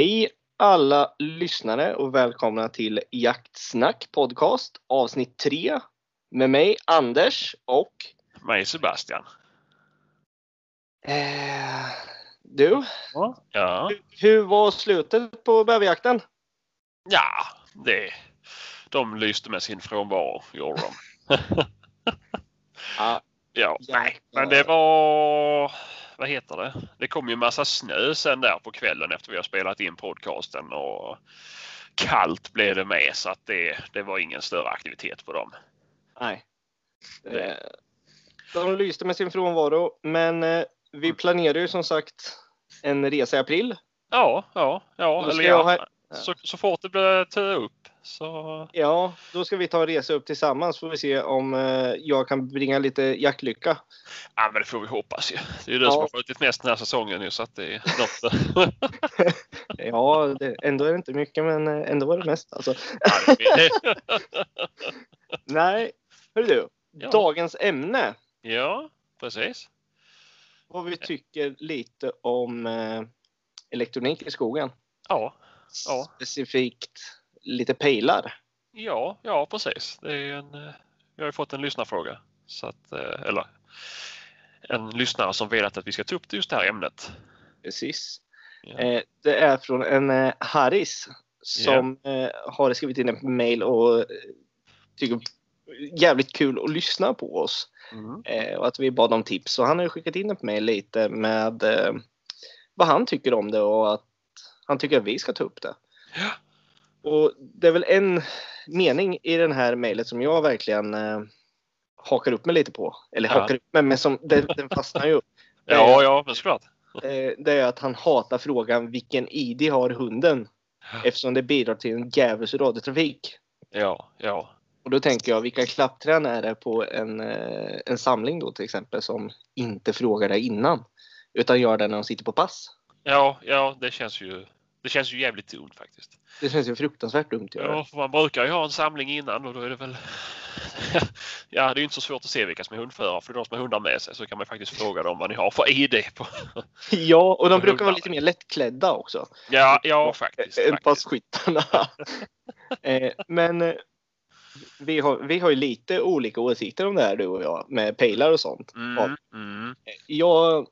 Hej alla lyssnare och välkomna till Jaktsnack podcast avsnitt 3 med mig Anders och Mig Sebastian. eh, du. Ja, Hur var slutet på bäverjakten? ja det, de lyste med sin frånvaro, gjorde de. Ja, Ja, nej, men det var... Vad heter det? Det kom ju massa snö sen där på kvällen efter vi har spelat in podcasten och kallt blev det med så att det, det var ingen större aktivitet på dem. nej. Eh, de lyste med sin frånvaro men eh, vi planerar ju som sagt en resa i april. Ja, ja, ja. Eller jag ja, ha- så, så fort det blir tö upp så... Ja, då ska vi ta en resa upp tillsammans får vi se om eh, jag kan bringa lite jaktlycka. Ja, men det får vi hoppas ju. Det är ju du Ja. som har skjutit mest den här säsongen nu så att det är något. Ja, det, ändå är det inte mycket men eh, ändå var det mest. Alltså. Ja, det- Nej, hör du. Ja. Dagens ämne. ja, precis. Vad vi tycker lite om eh, elektronik i skogen. Ja, Ja. Specifikt lite pejlar. ja, ja precis. Det är en, eh, jag har ju fått en lyssnarfråga. Så att, eh, eller en lyssnare som velat att vi ska ta upp just det här ämnet. Precis. Ja. Eh, det är från en Harris som eh, har skrivit in ett mail och tycker jävligt kul att lyssna på oss. Mm. Och att vi bad om tips. Så han har ju skickat in ett mejl lite med vad han tycker om det och att han tycker att vi ska ta upp det. Ja. Och det är väl en mening i den här mejlet som jag verkligen eh, hakar upp mig lite på. Eller Ja. hakar upp mig, men som, den, den fastnar ju. Ja, ja, men såklart. Eh, det är att han hatar frågan vilken ID har hunden? Eftersom det bidrar till en djävulsk radiotrafik. Ja, ja. Och då tänker jag, vilka klappträn är det på en, eh, en samling då till exempel som inte frågar dig innan? Utan gör det när de sitter på pass. Ja, ja, det känns ju, det känns ju jävligt dumt faktiskt. Det känns ju fruktansvärt dumt. Ja, för man brukar ju ha en samling innan och då är det väl... ja, det är ju inte så svårt att se vilka som är hundförare för de som har hundar med sig så kan man faktiskt fråga dem vad ni har för ID på. Ja, och de brukar vara hundar. lite mer lättklädda också. Ja, ja faktiskt. Än passkyttarna. eh, men eh, vi har, vi har ju lite olika åsikter om det här du och jag med pejlar och sånt. Mm, mm. Jag,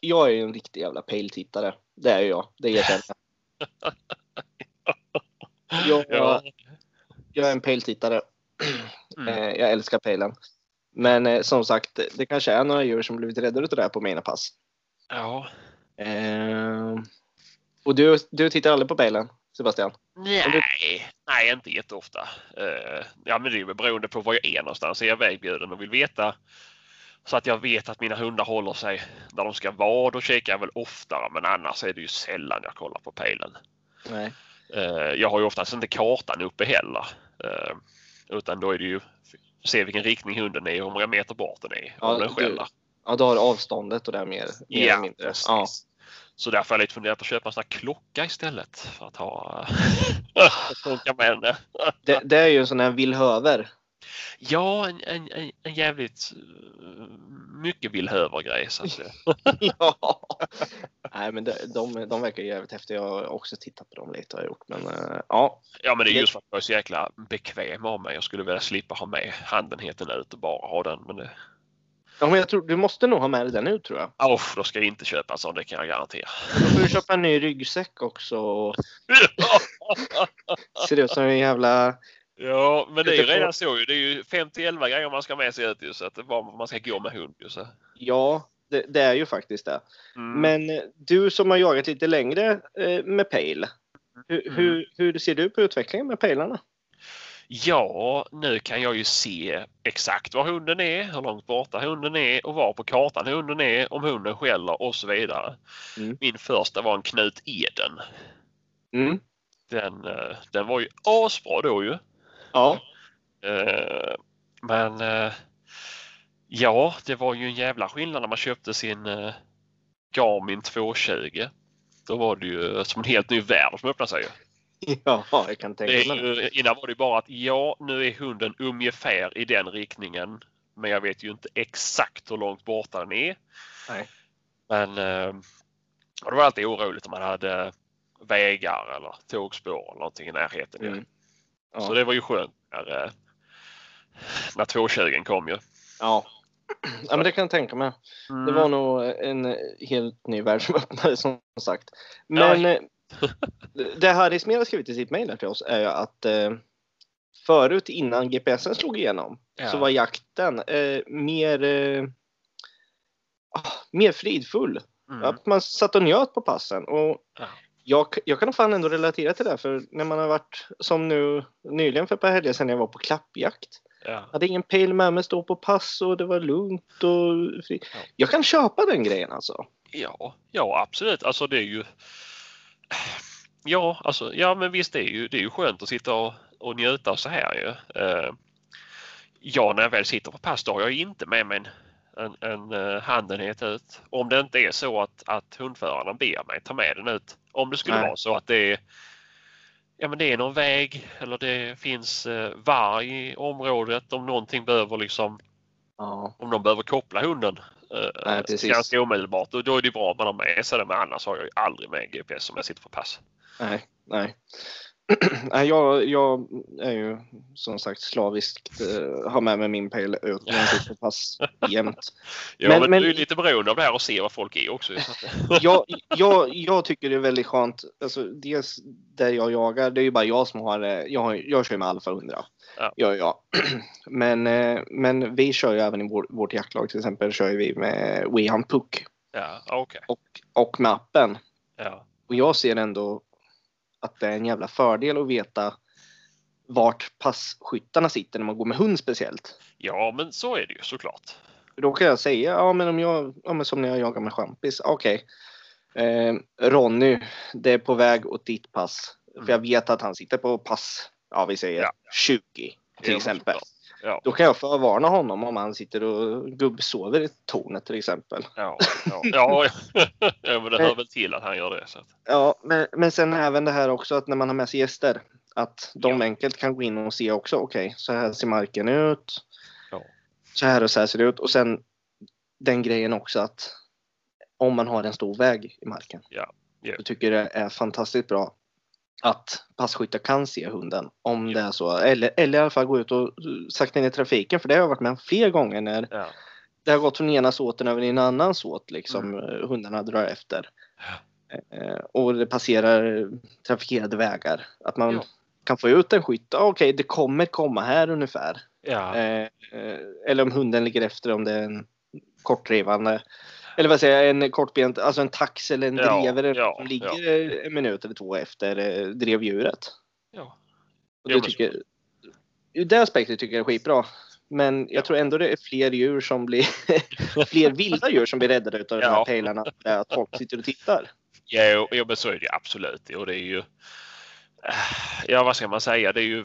jag är ju en riktig jävla pejltittare. Det är jag. Det erkänner jag. Jag, Ja. jag är en pejltittare. Mm. Eh, jag älskar pejlen. Men eh, som sagt, det kanske är några djur som blivit rädda utav det här på mina pass. Ja. Eh, och du, du tittar aldrig på pejlen, Sebastian? Nej, nej, inte jätteofta. Uh, ja, men det är väl beroende på var jag är någonstans. Är jag vägbjuden och vill veta så att jag vet att mina hundar håller sig där de ska vara, då kikar jag väl oftare. Men annars är det ju sällan jag kollar på pejlen. Nej. Eh, jag har ju oftast inte kartan uppe heller. Eh, utan då är det ju se vilken riktning hunden är och hur många meter bort den är. Ja, den skäller. Ja, du har avståndet och det är mer, mer eller mindre. precis. Ja. Så därför har jag lite funderat på att köpa en sån här klocka istället. För att ha... funka med henne. Det, det är ju en sån här villhöver. Ja, en, en, en, jävligt eh, mycket villhöver-grej. Så att, ja. Nej, men de, de, de verkar jävligt häftiga. Jag har också tittat på dem lite har jag gjort. Men eh, ja, ja, men det är just för att jag är så jäkla bekväm av mig. Jag skulle vilja slippa ha med handenheten ut och bara ha den. Men det, ja men jag tror du måste nog ha med dig den ut tror jag. Usch, då ska jag inte köpa en sån, det kan jag garantera. Då får du köpa en ny ryggsäck också. och Ser ut som en jävla... Ja, men det är ju redan så ju. Det är ju 50-11 grejer man ska med sig ut ju, så att man ska gå med hund ju. Så. Ja, det, det är ju faktiskt det. Mm. Men du som har jagat lite längre eh, med pejl. Hur, Mm. hur, hur ser du på utvecklingen med pejlarna? Ja, nu kan jag ju se exakt var hunden är, hur långt borta hunden är och var på kartan hunden är, om hunden skäller och så vidare. Mm. Min första var en Knut Eden. Mm. Den, eh, den var ju asbra då ju. Ja. Eh, Men eh, ja, det var ju en jävla skillnad när man köpte sin eh, Garmin 220. Då var det ju som en helt ny värld som öppnade sig. Ja, jag kan tänka mig det. innan var det bara att ja, nu är hunden ungefär i den riktningen. Men jag vet ju inte exakt hur långt borta den är. Nej. Men det var alltid oroligt om man hade vägar eller tågspår eller någonting i närheten. Mm. Ja. Så det var ju skönt när, eh, när 220 kom ju. Ja. ja, men det kan jag tänka mig. Mm. Det var nog en helt ny värld som öppnade som sagt. Men eh, det Harry Smed har skrivit i sitt mejl till oss är ju att eh, förut innan GPSen slog igenom Ja. så var jakten eh, mer, eh, ah, mer fridfull. Mm. Att man satt och njöt på passen. Och Ja. Jag, jag kan fan ändå relatera till det. För när man har varit, som nu nyligen för ett par helger sedan jag var på klappjakt. Ja. hade ingen pejl med mig, stå på pass och det var lugnt och fri. Ja. Jag kan köpa den grejen alltså. Ja, ja absolut. Alltså det är ju. Ja, alltså, ja men visst det är ju, det är ju skönt att sitta och, och njuta så här ju. Eh, ja, när jag väl sitter på pass då har jag inte med mig en, en, en uh, handenhet ut. Om det inte är så att, att hundföraren ber mig ta med den ut. Om det skulle Nej. vara så att det är Ja men det är någon väg eller det finns uh, varg i området om någonting behöver liksom Ja. om de behöver koppla hunden Nej, eh, precis. ganska omedelbart. Då, då är det bra om man har med sig det. Men annars har jag ju aldrig med GPS om jag sitter på pass. Nej, nej. jag, jag är ju som sagt slaviskt uh, har med mig min pejl ut på pass jämt. Ja, Men- men, men- du är lite beroende av det här och se vad folk är också. Jag, jag, jag tycker det är väldigt skönt. Alltså, dels där jag jagar, det är ju bara jag som har det. Jag, har- jag kör med Alfa 100. Ja. Gör jag. Men, eh, men vi kör ju även i vår, vårt jaktlag till exempel kör vi med WeHunt Puck ja, okej. och, och med appen. Ja, Och jag ser ändå att det är en jävla fördel att veta vart passkyttarna sitter när man går med hund speciellt. ja, men så är det ju såklart. Då kan jag säga, ja men om jag, ja, men som när jag jagar med champis, okej. Eh, Ronny, det är på väg åt ditt pass. Mm. För jag vet att han sitter på pass, ja vi säger Ja. 20 till men exempel. såklart. Ja, Då kan jag förvarna honom om han sitter och gubbsover i tornet till exempel. ja, ja, ja, ja, men det hör väl till att han gör det. Så Ja, men, men sen även det här också att när man har med sig gäster. Att de Ja. enkelt kan gå in och se också, okej, så här ser marken ut. Ja. Så här och så här ser det ut. Och sen den grejen också att om man har en stor väg i marken. Ja. Ja. Då tycker jag det är fantastiskt bra att passkyttar kan se hunden. Om Ja. det är så. Eller, eller i alla fall gå ut och sakta in i trafiken. För det har jag varit med om fler gånger när ja, det har gått från ena såten över i en annan såt liksom. Mm. eh, Hundarna drar efter. Eh, och det passerar trafikerade vägar. Att man Ja. kan få ut en skytt. Ah, Okej, det kommer komma här ungefär. Eh, eh, eller om hunden ligger efter om det är en kortdrivande. Eller vad säger jag, en kortbent, alltså en tax eller en Ja, drevare ja, som ligger en minut eller två efter eh, drevdjuret. ja. Och det tycker, ur det aspektet tycker jag det är skitbra. Men jag Ja. tror ändå det är fler djur som blir, fler vilda djur som blir räddade utav de här Ja. pejlarna. Där att folk sitter och tittar. Jo, jo, men så är det ju absolut. Och det är ju... Ja, vad ska man säga? Det är ju...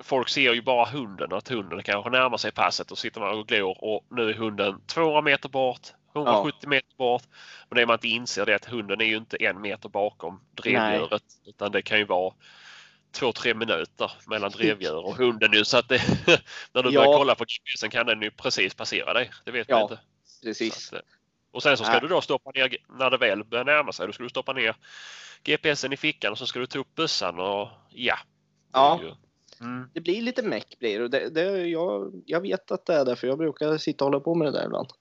Folk ser ju bara hunden och att hunden kanske närmar sig passet och sitter man och glor och nu är hunden 200 meter bort, 170 meter bort. Men det man inte inser det är att hunden är ju inte en meter bakom drevdjuret utan det kan ju vara två, tre minuter mellan drevdjur och hunden nu så att det, när du Ja. börjar kolla på GPSen kan den ju precis passera dig. Det vet man Ja, inte. Precis. Att, eh, och sen så ska Nej. du då stoppa ner, när det väl börjar närma sig, då ska du stoppa ner GPSen i fickan och så ska du ta upp bössan och ja. Ja. ju- Mm. Det blir lite meck blir det. och det, det jag, jag vet att det är därför jag brukar sitta och hålla på med det där ibland.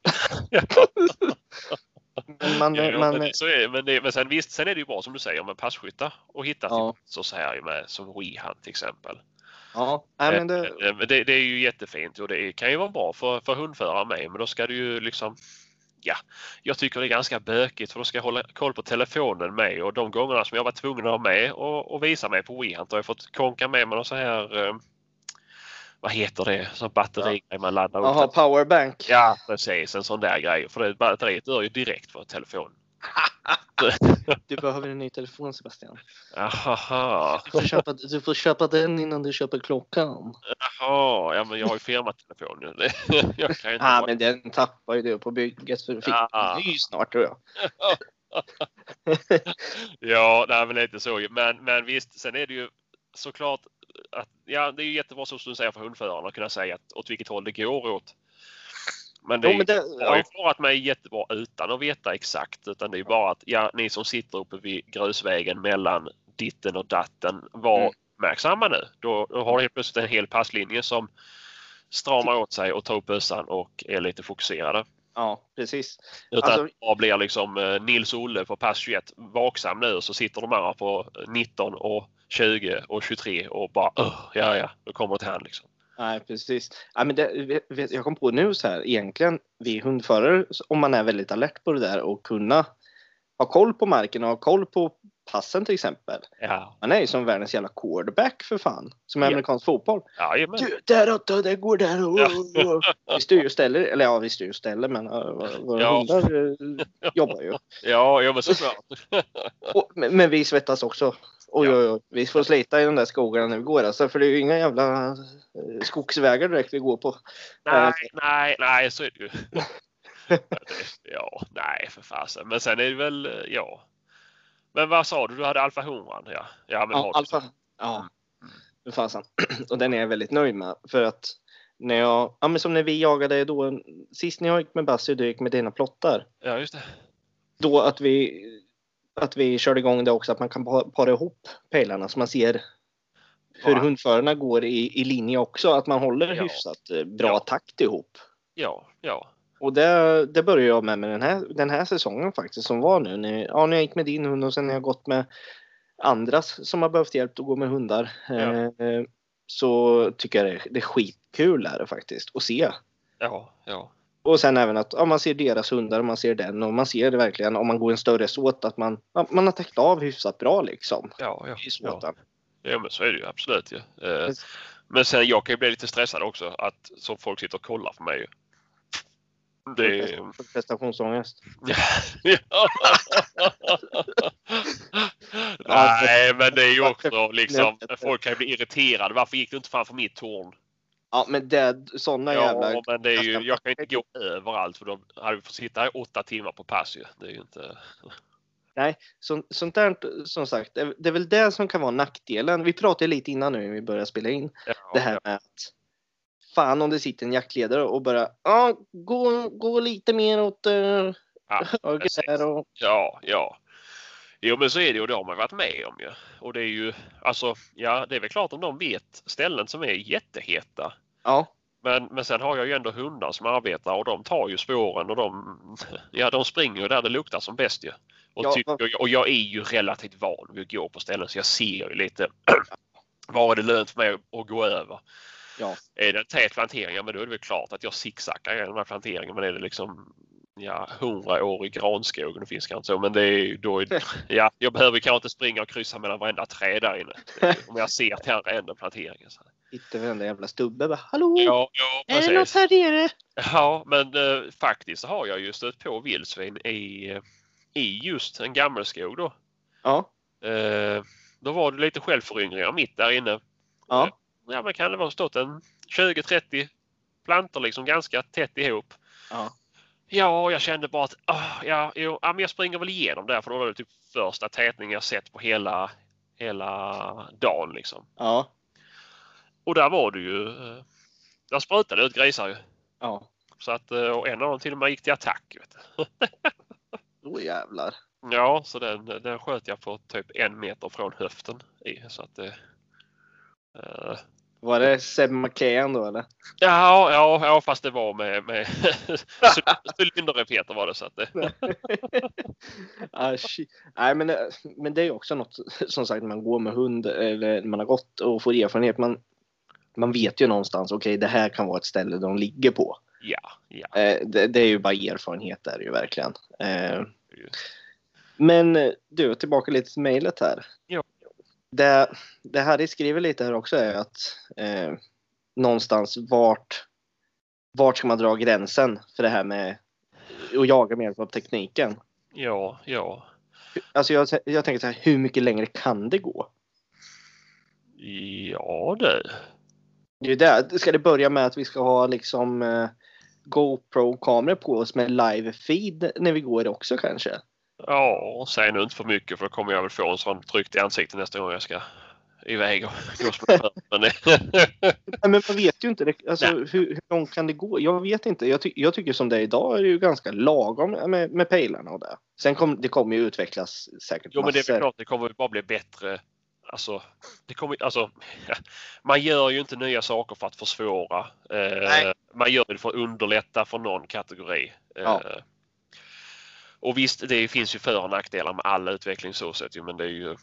Men man, Ja, ja, man, men, det- så är, det. men, det, men sen visst, sen är det ju bra som du säger med passkyttar och hitta Ja. så, så här med som WeHunt till exempel. ja, nej, men det, Eh, eh, det, det är ju jättefint och det kan ju vara bra för, för hundförare med men då ska du ju liksom Ja, jag tycker det är ganska bökigt för då ska jag hålla koll på telefonen med och de gångerna som jag var tvungen att ha med och, och visa mig på WeHunt har jag fått konka med mig någon så här eh, vad heter det, som batteri man laddar upp. Jaha, powerbank. Ja precis, en sån där grej. För det batteriet dör ju direkt för telefon. Du behöver en ny telefon Sebastian. Du får köpa, du får köpa den innan du köper klockan. jaha, ja men jag har ju firmatelefon nu. Jag kan inte ah, men den tappar ju du på bygget för du fick Ja. ny snart tror jag. Ja, nej, men lite så. Men, men visst, sen är det ju såklart att ja, det är ju jättebra så som du säger för hundförarna att kunna säga att, åt vilket håll det går åt. Men det, jo, men det ja. har ju klarat mig jättebra utan att veta exakt. Utan det är bara att ja, ni som sitter uppe vid grusvägen mellan ditten och datten. Var mm. uppmärksamma nu. Då, då har helt plötsligt en hel passlinje som stramar åt sig och tar upp bössan och är lite fokuserade. Ja, precis. Utan alltså, att blir liksom eh, Nils-Olle på pass 21 vaksam nu så sitter de andra på 19 och 20 och 23 och bara ja ja, då kommer det till han liksom. Nej, precis. Ja, men det, jag kom på nu så här, egentligen vi hundförare, om man är väldigt alert på det där och kunna ha koll på marken och ha koll på passen till exempel. Ja. Man är ju som världens jävla quarterback för fan. Som ja. amerikansk fotboll. Ja, du, där Otto, det går där. Oh, oh. Vi styr ju ställer, eller ja vi styr ju ställer men uh, våra ja. hundar uh, jobbar ju. Ja, ja men såklart. men, men vi svettas också. Oj, oj, oj. Vi får slita i de där skogarna när vi går alltså, för det är ju inga jävla eh, skogsvägar direkt vi går på. Nej, nej, nej, så är det ju. ja, nej för fasen. Men sen är det väl, ja. Men vad sa du? Du hade Alfa 100? Ja, ja, men ja Alfa. Ja, för fasen. Och den är jag väldigt nöjd med för att när jag, ja men som när vi jagade då, sist när jag gick med Bassi och du gick med dina plottar. Ja, just det. Då att vi att vi körde igång det också, att man kan para ihop pejlarna så man ser hur ja. hundförarna går i, i linje också. Att man håller ja. hyfsat eh, bra ja. takt ihop. Ja, ja. Och det, det började jag med, med den, här, den här säsongen faktiskt som var nu. När, ja, när jag gick med din hund och sen när jag gått med andras som har behövt hjälp att gå med hundar. Eh, så tycker jag det, det är skitkul är det faktiskt att se. Ja, ja. Och sen även att ja, man ser deras hundar och man ser den och man ser det verkligen om man går en större såt att man, man har täckt av hyfsat bra liksom. Ja, ja, ja. ja men så är det ju absolut ju. Eh, men sen jag kan ju bli lite stressad också att så folk sitter och kollar på mig. Det... Prestationsångest. Nej, men det är ju också liksom, folk kan ju bli irriterade. Varför gick du inte framför mitt torn? Ja, men det, sådana ja, jävla... Ja, men det är ju, jag kan inte gå överallt för då hade vi fått sitta här åtta timmar på pass ju. Det är ju inte... Nej, så, sånt där som sagt, det är väl det som kan vara nackdelen. Vi pratade lite innan nu när vi började spela in. Ja, det här med att fan om det sitter en jaktledare och bara ja, gå, gå lite mer åt uh, ja, höger och... Ja, ja. Jo men så är det och det har man varit med om ju. Och det är ju alltså, ja det är väl klart om de vet ställen som är jätteheta. Ja. Men, men sen har jag ju ändå hundar som arbetar och de tar ju spåren och de, ja, de springer där det luktar som bäst ju. Och, ja, tycker, och jag är ju relativt van vid att gå på ställen så jag ser ju lite var är det lönt för mig att gå över. Ja. Är det en tät plantering, ja men då är det väl klart att jag zigzaggar i den här planteringen. Men är det liksom ja, hundraårig granskog. Det finns kanske så, men det är då, ja, jag behöver kanske inte springa och kryssa mellan varenda träd där inne. Om jag ser till andra planteringen. Så. Hittar varenda jävla stubbe. Bara, Hallå! Ja, ja, är det något här nere? Ja, men eh, faktiskt har jag ju stött på vildsvin i, i just en gammelskog då. Ja. Eh, då var det lite självföryngringar mitt där inne. Ja. Ja, men kan det vara stått en 20-30 plantor liksom ganska tätt ihop. Ja. Ja, jag kände bara att oh, ja, jo, ja, men jag springer väl igenom där för det var det typ första tätningen jag sett på hela, hela dagen. Liksom. Ja. Och där var det ju. Eh, där sprutade ut grisar ju. Ja. Så att eh, och en av dem till och med gick till attack. Åh oh, jävlar. Ja, så den, den sköt jag på typ en meter från höften i. Så att det, uh, var det Seb McKean då eller? Ja, ja, ja fast det var med, med cylinderrepeter var det. Så att det... ah, Nej, men, men det är också något som sagt man går med hund eller man har gått och får erfarenhet. Man, man vet ju någonstans, okej okay, det här kan vara ett ställe de ligger på. Ja, ja. Eh, det, det, är ju bara erfarenhet där ju verkligen. Eh, men du, tillbaka lite till mejlet här. Ja det, det Harry skriver lite här också är att eh, någonstans vart, vart ska man dra gränsen för det här med att jaga med hjälp av tekniken? Ja, ja. Alltså jag, jag tänker så här, hur mycket längre kan det gå? Ja det. Det är det. Ska det börja med att vi ska ha liksom eh, GoPro-kameror på oss med live feed när vi går också kanske? Ja, säg nu inte för mycket för då kommer jag väl få en sån tryckt i ansiktet nästa gång jag ska iväg och gå som men, men man vet ju inte. Alltså, hur, hur, långt kan det gå? Jag vet inte. Jag, ty jag tycker som det är idag är det ju ganska lagom med, med pejlarna och det. Sen kommer det kommer ju utvecklas säkert Jo, massor. men det är klart. Det kommer bara bli bättre. Alltså, det kommer, alltså, man gör ju inte nya saker för att försvåra. Eh, man gör det för att underlätta för någon kategori. Ja. Eh, och visst, det finns ju för och nackdelar med alla utveckling så sett men det är ju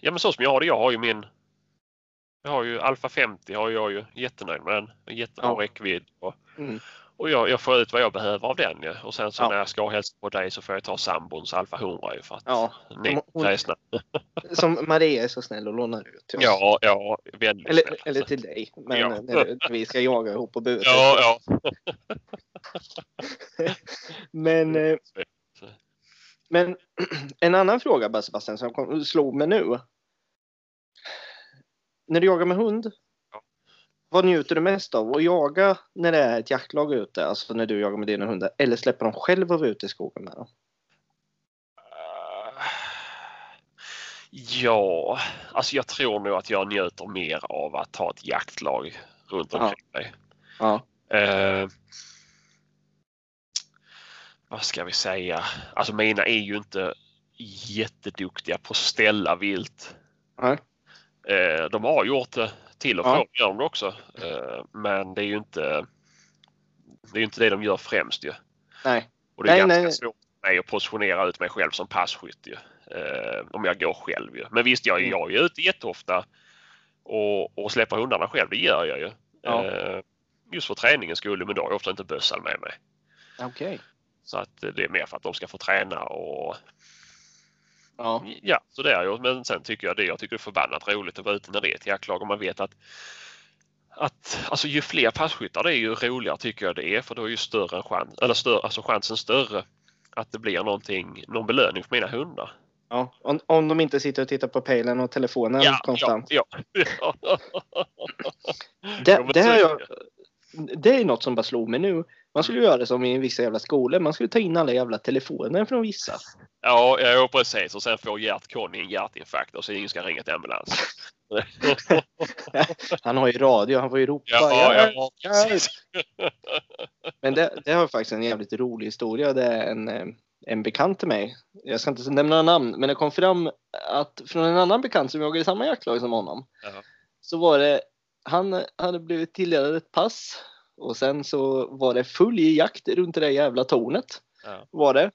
Ja men så som jag har det. Jag har ju min jag har ju Alfa 50 har jag ju jättenöjd med den. Jättebra ja. räckvidd. Och, mm. Och jag, jag, får ut vad jag behöver av den ju. Och sen så ja. när jag ska hälsa på dig så får jag ta sambons Alfa 100 ju för att ja. ni hon, är snäll. Som Maria är så snäll och lånar ut till oss. Ja, ja. Väldigt eller, snäll. eller till dig. Men ja. när vi ska jaga ihop på buret. Ja, ja. men eh, men en annan fråga Sebastian som slog mig nu. När du jagar med hund. Vad njuter du mest av? Att jaga när det är ett jaktlag ute, alltså när du jagar med dina hundar, eller släppa dem själv och vara ute i skogen med dem? Ja, alltså jag tror nog att jag njuter mer av att ha ett jaktlag runt omkring ja. mig. Ja. Uh, vad ska vi säga? Alltså mina är ju inte jätteduktiga på att ställa vilt. Nej. Eh, de har gjort det till och från ja. gör de också. Eh, men det är ju inte det är inte det de gör främst ju. Nej. Och det är nej, ganska nej. svårt för mig att positionera ut mig själv som passkytt ju. Eh, om jag går själv ju. Men visst, jag, mm. jag är ute jätteofta och, och släpper hundarna själv. Det gör jag ju. Ja. Just för träningens skull, men då har jag ofta inte bössan med mig. Okej. Okay. Så att det är mer för att de ska få träna och Ja. ja, så det är ju. Men sen tycker jag det. Jag tycker det är förbannat roligt att vara ute när det är ett jaktlag och man vet att att alltså ju fler passkyttar det är ju roligare tycker jag det är för då är ju större chans, eller större, alltså chansen större att det blir någonting, någon belöning för mina hundar. Ja, om, om de inte sitter och tittar på pejlen och telefonen ja, konstant. Ja, ja. det, det, jag, det är något som bara slog mig nu. Man skulle göra det som i vissa jävla skolor. Man skulle ta in alla jävla telefoner från vissa. Ja, ja precis. Och sen får Gert Conny en hjärtinfarkt och så ingen ska ringa till ambulans. han har ju radio, han får ju ropa. Ja, ja, ja, Men det, det har faktiskt en jävligt rolig historia. Det är en, eh, en bekant till mig. Jag ska inte nämna namn, men det kom fram att från en annan bekant som jagade i samma jaktlag som honom. Jaha. Så var det, han hade blivit tilldelad ett pass och sen så var det full jakt runt det där jävla tornet. Ja. Var det.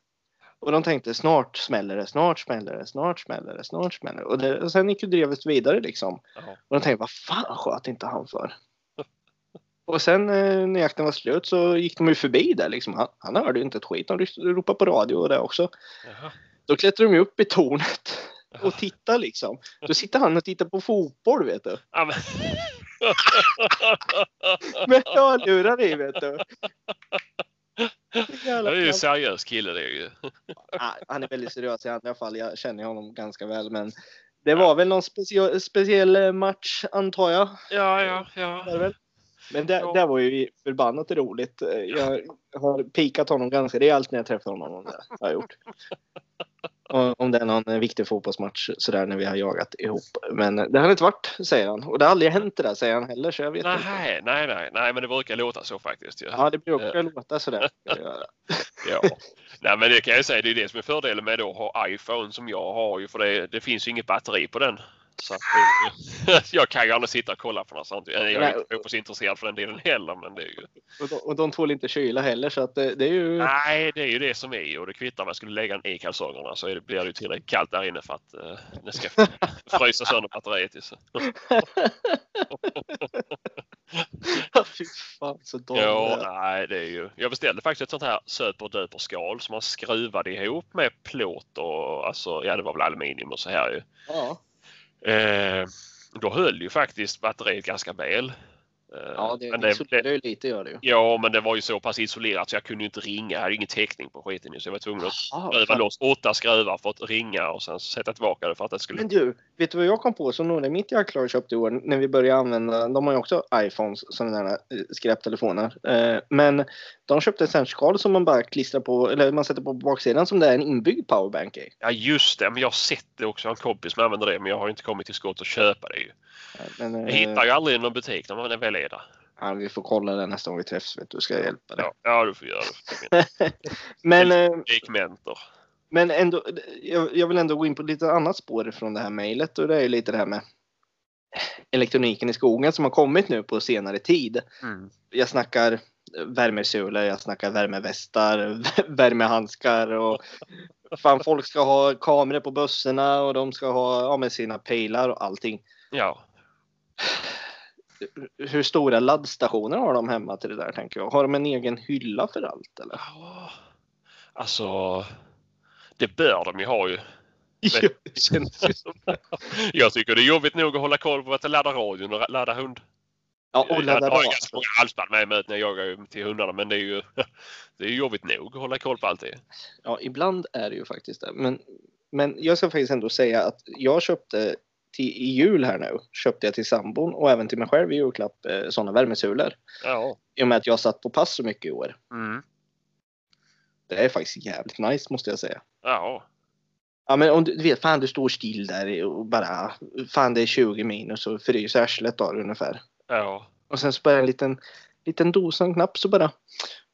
Och de tänkte snart smäller det, snart smäller det, snart smäller det, snart smäller det. Och, det, och sen gick ju drevet vidare liksom. Ja. Och de tänkte vad fan sköt inte han för? och sen eh, när jakten var slut så gick de ju förbi där liksom. Han, han hörde ju inte ett skit. De ropade på radio och det också. Jaha. Då klättrade de ju upp i tornet och tittade liksom. Då sitter han och tittar på fotboll vet du. Ja. Med hörlurar i vet du. Det är ju en seriös kille det är ju. han är väldigt seriös i andra fall. Jag känner honom ganska väl men det var väl någon speciell, speciell eh, match antar jag. Ja, ja, ja. Men det, det var ju förbannat roligt. Jag har pikat honom ganska rejält när jag träffar honom. Det har jag gjort om det är någon viktig fotbollsmatch sådär när vi har jagat ihop. Men det har inte varit, säger han. Och det har aldrig hänt det där, säger han heller. Så jag vet nej, inte. nej, nej, nej, men det brukar låta så faktiskt. Ja, ja det brukar uh. låta sådär. ja, nej, men det kan jag säga, det är det som är fördelen med att ha iPhone som jag har ju, för det, det finns ju inget batteri på den. Så att, jag kan ju aldrig sitta och kolla på något sånt. Jag är inte fotbollsintresserad för den delen heller. Men det är ju... och, de, och de tål inte kyla heller så att det, det, är ju... Nej, det är ju det som är och det kvittar om jag skulle lägga den i kalsongerna så blir det ju tillräckligt kallt där inne för att uh, det ska frysa sönder batteriet. Så. Fy fan så dåligt. Ja, nej, det är ju. Jag beställde faktiskt ett sånt här söper döper skal som man skruvade ihop med plåt och alltså, ja det var väl aluminium och så här ju. Ja. Eh, då höll ju faktiskt batteriet ganska väl. Eh, ja, det, men det isolerar ju lite gör det ju. Ja, men det var ju så pass isolerat så jag kunde inte ringa. Jag hade ingen täckning på skiten så jag var tvungen att skruva loss åtta skruvar för att ringa och sen sätta tillbaka det för att det skulle... Men du, vet du vad jag kom på som några i mitt jaktlag köpte i år när vi började använda, de har ju också iPhones, sådana där eh, skräptelefoner. Eh, men de köpte ett sånt skal som man bara klistrar på, eller man sätter på baksidan som det är en inbyggd powerbank i. Ja just det, men jag har sett det också. Jag har en kompis som använder det men jag har inte kommit till skott att köpa det ju. Men, Jag eh, hittar ju aldrig någon butik när man väl är där. ja, vi får kolla det nästa gång vi träffas, vet du, ska jag hjälpa dig. Ja, ja du får göra det. Men, eh, men ändå, jag, jag vill ändå gå in på lite annat spår från det här mejlet och det är ju lite det här med elektroniken i skogen som har kommit nu på senare tid. Mm. Jag snackar värmesulor, jag snackar värmevästar, värmehandskar och fan folk ska ha kameror på bussarna och de ska ha ja, med sina pejlar och allting. Ja. Hur stora laddstationer har de hemma till det där tänker jag? Har de en egen hylla för allt eller? Ja. Alltså, det bör de ju ha ju. Ja, Jag tycker det är jobbigt nog att hålla koll på att ladda radion och ladda hund. Ja, och jag ladda har ju ganska många halsband med mig när jag jagar till hundarna men det är ju det är jobbigt nog att hålla koll på allt det. Ja, ibland är det ju faktiskt det. Men, men jag ska faktiskt ändå säga att jag köpte till, i jul här nu, köpte jag till sambon och även till mig själv i julklapp eh, sådana värmesulor. Ja. I och med att jag satt på pass så mycket i år. Mm. Det är faktiskt jävligt nice måste jag säga. Ja. Ja men om du, du vet, fan du står still där och bara, fan det är 20 minus och fryser arslet då ungefär. Ja. Och sen så bara en liten, liten dosan-knapp så bara,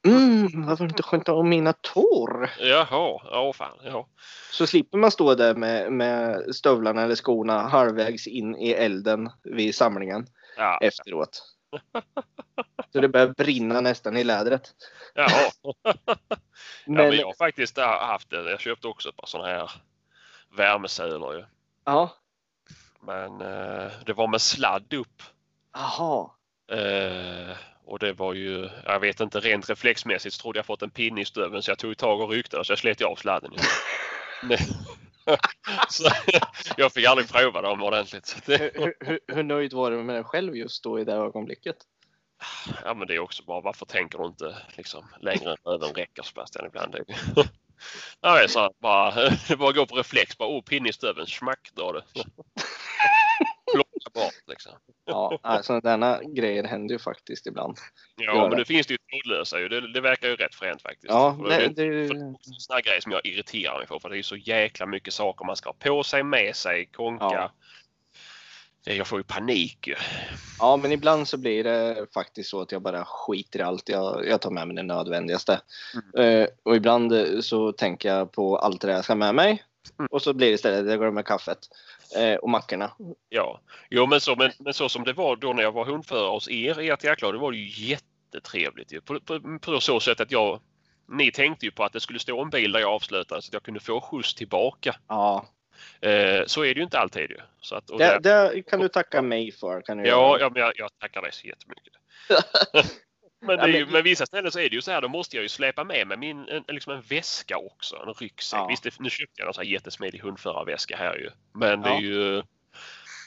mm, varför inte skönt om mina tår? Jaha. Ja fan. Ja. Så slipper man stå där med, med stövlarna eller skorna halvvägs in i elden vid samlingen Ja. efteråt. Så det börjar brinna nästan i lädret. Jaha. Ja, Men, men jag har faktiskt haft det. Jag köpte också ett par sådana här värmesulor ju. ja, Men eh, det var med sladd upp. aha. Eh, och det var ju, jag vet inte, rent reflexmässigt så trodde jag fått en pinne i stöveln så jag tog tag och ryckte den så jag slet av sladden. Nej. så, jag fick aldrig prova dem ordentligt. Det, Hur, hur, hur nöjd var du med dig själv just då i det ögonblicket? ja men det är också bara, varför tänker du inte liksom längre än röven räcker Sebastian ibland? Det, ja, det är så här, bara, det bara går på reflex, bara oh pinne i stöveln, smack drar det. Plocka bort liksom. Ja, alltså denna grejer händer ju faktiskt ibland. Ja, Gör men det. nu finns det ju trådlösa ju. Det, det verkar ju rätt fränt faktiskt. Ja, det är det, det, är också en sån här grej som jag irriterar mig på för det är så jäkla mycket saker man ska ha på sig, med sig, konka. Ja. Det- Jag får ju panik ju. ja, men ibland så blir det faktiskt så att jag bara skiter i allt. Jag, jag tar med mig det nödvändigaste. Eh, och ibland så tänker jag på allt det där jag ska med mig. Mm. Och så blir det istället att jag glömmer kaffet eh, och mackorna. Ja, jo, men, så, men, men så som det var då när jag var hundförare hos er i ert jaktlag, det var ju jättetrevligt ju. På, på, på så sätt att jag ni tänkte ju på att det skulle stå en bil där jag avslutade så att jag kunde få skjuts tillbaka. Ja, Eh, så är det ju inte alltid ju. Så att, det, där- det kan du tacka mig för. Kan du Ja, ja men jag, jag tackar dig så jättemycket. men, det är ju, men vissa ställen så är det ju så här, då måste jag ju släpa med mig min, en, liksom en väska också, en ryggsäck. Ja. Visst, nu köpte jag en sån här jättesmidig hundförarväska här ju. Men det Ja. är ju...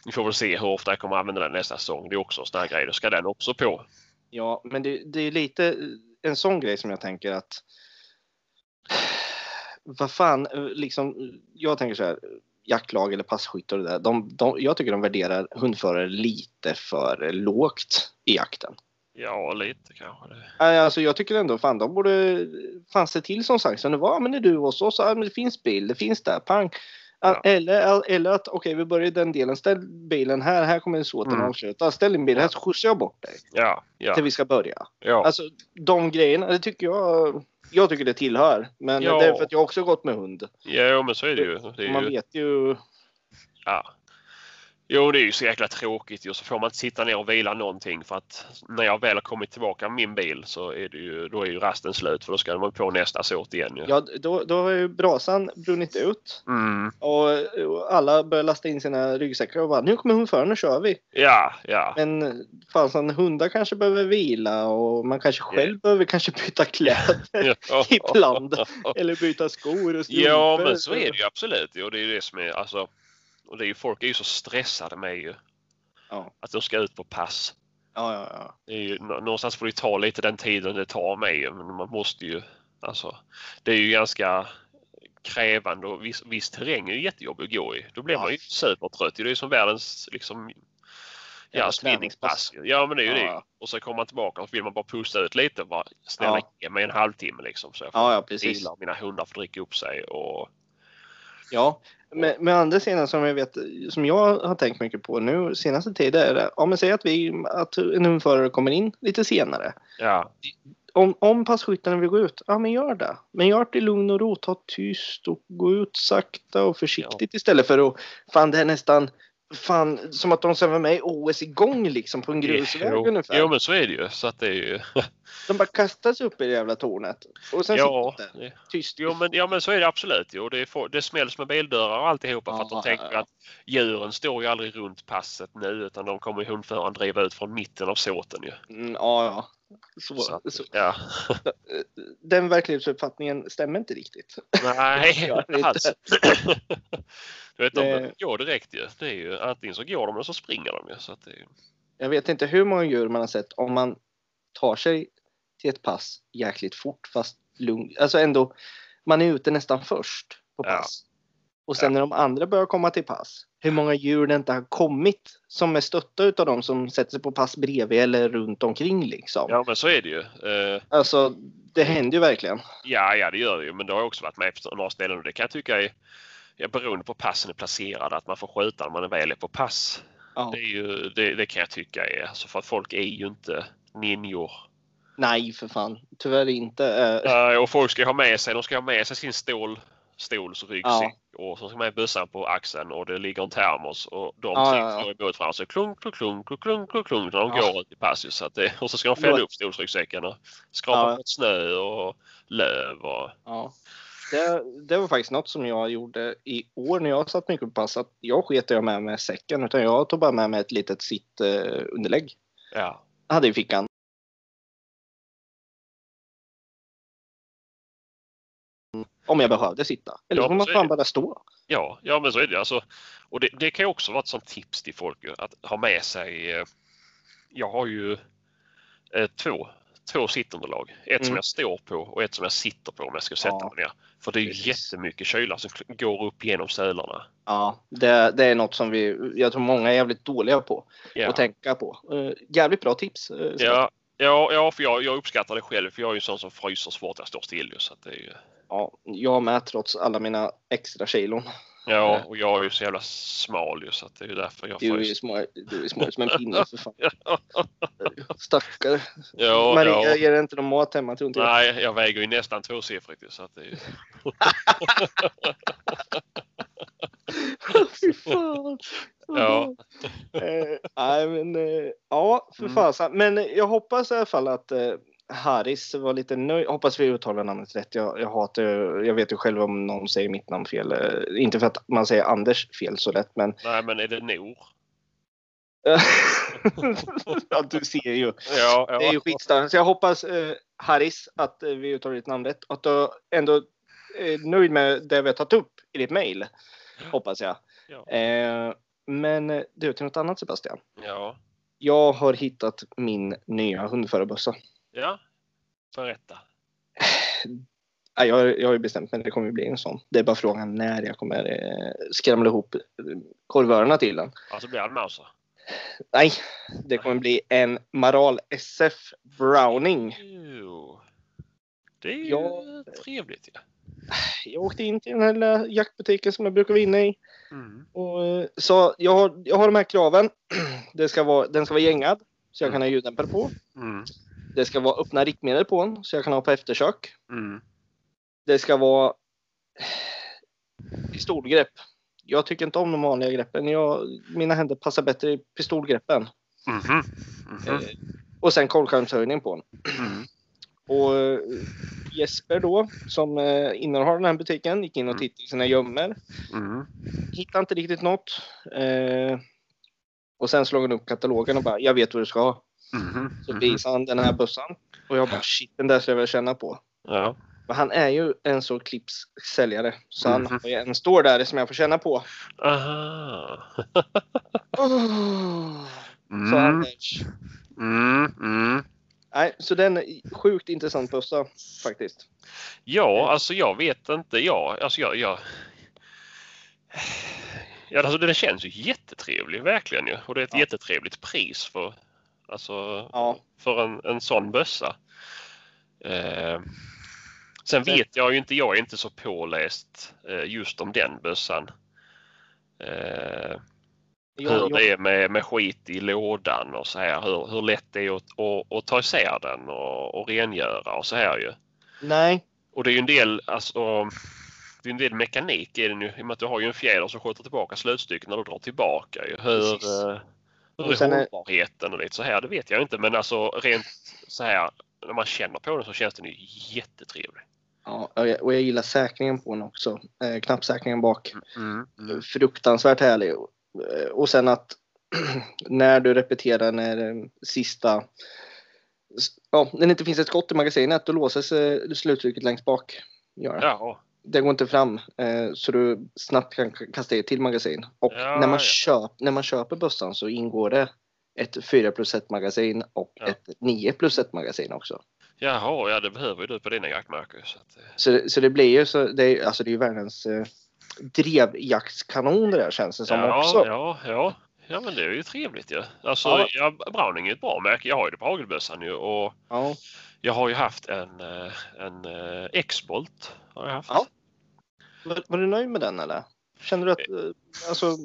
Vi får väl se hur ofta jag kommer använda den nästa säsong. Det är också en sån här grej. Då ska den också på. Ja, men det, det är lite en sån grej som jag tänker att vad fan, liksom, jag tänker så här, jaktlag eller passkyttar och det där, de, de, jag tycker de värderar hundförare lite för lågt i jakten. Ja, lite kanske. Det. Alltså jag tycker ändå fan de borde fan se till som sagt. Så det var, men är du hos oss? Ja, men det finns bil, det finns där, pang. Ja. Eller, eller att okej, vi börjar i den delen. Ställ bilen här, här kommer såten Mm. avsluta. Ställ din bil här så skjutsar jag bort dig Ja, ja, till vi ska börja. ja. Alltså de grejerna, det tycker jag. Jag tycker det tillhör. Men Ja. det är för att jag också gått med hund. ja men så är det ju. Det är Man ju vet ju. ja. Jo, det är ju så jäkla tråkigt ju. Så får man inte sitta ner och vila någonting för att när jag väl har kommit tillbaka med min bil så är det ju, då är ju rasten slut för då ska man på nästa såt igen ju. Ja, då, då har ju brasan brunnit ut. Mm. Och, och alla börjar lasta in sina ryggsäckar och bara nu kommer hundföraren, nu kör vi. Ja, ja. Men fasen, hundar kanske behöver vila och man kanske själv behöver kanske byta kläder ibland. Eller byta skor och strumpor. Ja, men så är det ju absolut. Och det är det som är alltså. Och det är ju, folk är ju så stressade med ju. Ja. Att de ska ut på pass. Ja, ja, ja. Det är ju, nå- någonstans får det ta lite den tiden det tar med ju. Men man måste ju. Alltså, det är ju ganska krävande och viss, viss terräng är ju jättejobbig att gå i. Då blir Ja. man ju supertrött. Det är ju som världens liksom Ja, träningspass. Ja, men det är ju Ja. det. Och så kommer man tillbaka och vill man bara pusta ut lite. Bara, snälla Ja. ge mig en halvtimme liksom. Så jag får Ja, ja mina hundar får dricka upp sig. Och, Ja, med, med andra sidan som jag vet, som jag har tänkt mycket på nu senaste tiden är det, ja men säg att vi, att en hundförare kommer in lite senare. ja, Om, om passkyttarna vill gå ut, ja men gör det. Men gör det i lugn och ro, ta tyst och gå ut sakta och försiktigt istället för att, fan det är nästan, fan som att de ska vara med i OS igång liksom på en grusväg jo, ungefär. jo, men så är det ju. Så att det är ju... De bara kastas upp i det jävla tornet. Och sen ja, det- tyst. jo, men, ja, men så är det absolut. Jo, det, är, det smälls med bildörrar och alltihopa för att de Ja, tänker ja, ja. att djuren står ju aldrig runt passet nu utan de kommer hundföraren driva ut från mitten av såten ju. Mm, ja, ja. Så, Så att- så, Ja. den verklighetsuppfattningen stämmer inte riktigt. Nej, inte alls. Du vet, de Det- går direkt ju. Det är ju. Antingen så går de eller så springer de ju. Så att det är. Jag vet inte hur många djur man har sett om man tar sig till ett pass jäkligt fort fast lugnt. Alltså ändå, man är ute nästan först på Ja. pass. Och sen när de andra börjar komma till pass, hur många djur det inte har kommit som är stötta utav dem som sätter sig på pass bredvid eller runt omkring liksom. Ja, men så är det ju. Eh, Alltså, det händer ju verkligen. Ja, ja, det gör det ju. Men det har också varit med på några ställen och det kan jag tycka är ja, beroende på passen är placerade, att man får skjuta när man väl är på pass. Ja. Det, är ju, det, det kan jag tycka är, alltså för att folk är ju inte ninjor. Nej, för fan. Tyvärr inte. Eh, Eh, och folk ska ha med sig, de ska ha med sig sin stål, stols ryggsäck och så ska man ha bössan på axeln och det ligger en termos och de Ja, tre ja, ja. slår emot varandra så klunk, klunk, klunk, klunk, klunk, klunk, klunk när de Ja. går ut i pass. ju, Så det, och så ska de fälla upp stolsryggsäcken och skrapa Ja. bort snö och löv och Ja. Det, det var faktiskt något som jag gjorde i år när jag satt mycket på pass. Att jag sket jag med mig säcken utan jag tog bara med mig ett litet sittunderlägg. Eh, underlägg. ja. Jag hade i fickan. Om jag behövde sitta. Eller Ja, så får man fan bara stå. Ja, ja men så är det. Alltså, och det, det kan ju också vara ett sånt tips till folk att ha med sig. eh, Jag har ju eh, två, två sittunderlag. Ett som Mm. jag står på och ett som jag sitter på om jag ska sätta Ja, mig ner. För det är precis. jättemycket kyla som går upp genom sölarna. Ja, det, det är något som vi, jag tror många är jävligt dåliga på Ja, att tänka på. Uh, jävligt bra tips. Sebastian. ja, ja, ja för jag, jag uppskattar det själv för jag är ju en sån som fryser så fort jag står still. Så att det är ju, ja, jag med trots alla mina extra kilon. ja, Ja. och jag är ju så jävla smal ju så att det är ju därför jag Du är fryser. små, du är små som en pinne för fan. Stackare. Ja, Maria ja. ger inte någon mat hemma tror inte jag. Nej, jag väger ju nästan tvåsiffrigt ju, så att det är ju... Fy fan. Ja. Eh, nej men eh, ja, för fasen. Men jag hoppas i alla fall att eh, Haris var lite nöjd. Hoppas vi uttalar namnet rätt. Jag, jag hatar jag vet ju själv om någon säger mitt namn fel. Eh, inte för att man säger Anders fel så lätt men Nej, men är det Nor? ja, du ser ju. Ja, Det är ju skitstörande. Så jag hoppas eh, Haris att eh, vi uttalar ditt namn rätt. Att du ändå är nöjd med det vi har tagit upp i ditt mail. Hoppas jag. Ja. Eh, men eh, du, till något annat Sebastian. Ja. Jag har hittat min nya hundförarbössa. Ja. Berätta. Ja, jag, jag har ju bestämt mig det kommer bli en sån. Det är bara frågan när jag kommer eh, skramla ihop eh, korvörerna till den. Alltså blir det Mauser? Nej, det kommer bli en Maral SF Browning. Jo. Det är ju Ja. trevligt ju. Jag åkte in till den här lilla jaktbutiken som jag brukar vara inne i. Mm. Och eh, sa jag har, jag har de här kraven. Det ska vara, den ska vara gängad så jag kan ha ljuddämpare på. Mm. Det ska vara öppna riktmedel på den så jag kan ha på eftersök. Mm. Det ska vara pistolgrepp. Jag tycker inte om de vanliga greppen. Jag, mina händer passar bättre i pistolgreppen. Mhm. Mhm. Eh, och sen kolvskärmshöjning på den. Mm. Och eh, Jesper då, som eh, innehar den här butiken, gick in och Mm. tittade i sina gömmor. Mm. Hittade inte riktigt något. Eh, och sen slog han upp katalogen och bara, jag vet vad du ska ha. Mhm. Så visade han den här bössan. Och jag bara, shit, den där ska jag väl känna på. Ja. Men han är ju en så clips säljare. Så han har ju en står där som jag får känna på. Aha. Oh. Så Mm. Anders. Mm. Mm. Nej, så den sjukt intressant bössa faktiskt. Ja, alltså jag vet inte. Ja, alltså jag, jag... Ja, alltså den känns ju jättetrevlig verkligen ju. Och det är ett ja. jättetrevligt pris för, alltså, ja. för en, en sån bössa. Eh, sen vet jag ju inte, jag är inte så påläst eh, just om den bössan. Eh, hur det är med, med skit i lådan och så här. Hur, hur lätt det är att, att, att ta isär den och, och rengöra och så här ju. Nej. Och det är ju en del, alltså, det är en del mekanik i den ju. I och med att du har ju en fjäder som skjuter tillbaka slutstycket när du drar tillbaka. Ju. Hur, hur är hållbarheten och lite så här, det vet jag inte. Men alltså rent så här, när man känner på den så känns den ju jättetrevlig. Ja, och jag gillar säkringen på den också. Eh, knappsäkringen bak. Mm, mm. Fruktansvärt härlig. Eh, och sen att när du repeterar när sista ja, när det inte finns ett skott i magasinet då låses eh, sluttrycket längst bak. Gör det. Ja. Det går inte fram eh, så du snabbt kan kasta i till magasin. Och ja, när, man ja. köp, när man köper bössan så ingår det ett 4 plus 1 magasin och ja. ett 9 plus 1 magasin också. Jaha, ja det behöver ju du på dina jaktmarker. Så, att, så, så det blir ju så, det är, alltså det är ju världens eh, drevjaktskanon det där känns det som ja, också. Ja, ja. Ja men det är ju trevligt ju. Alltså ja. ja Browning är ett bra märke. Jag har ju det på hagelbössan ju och ja. Jag har ju haft en, eh, en eh, X-Bolt. Har jag haft. Ja. Var, var, du nöjd med den eller? Kände du att eh, alltså,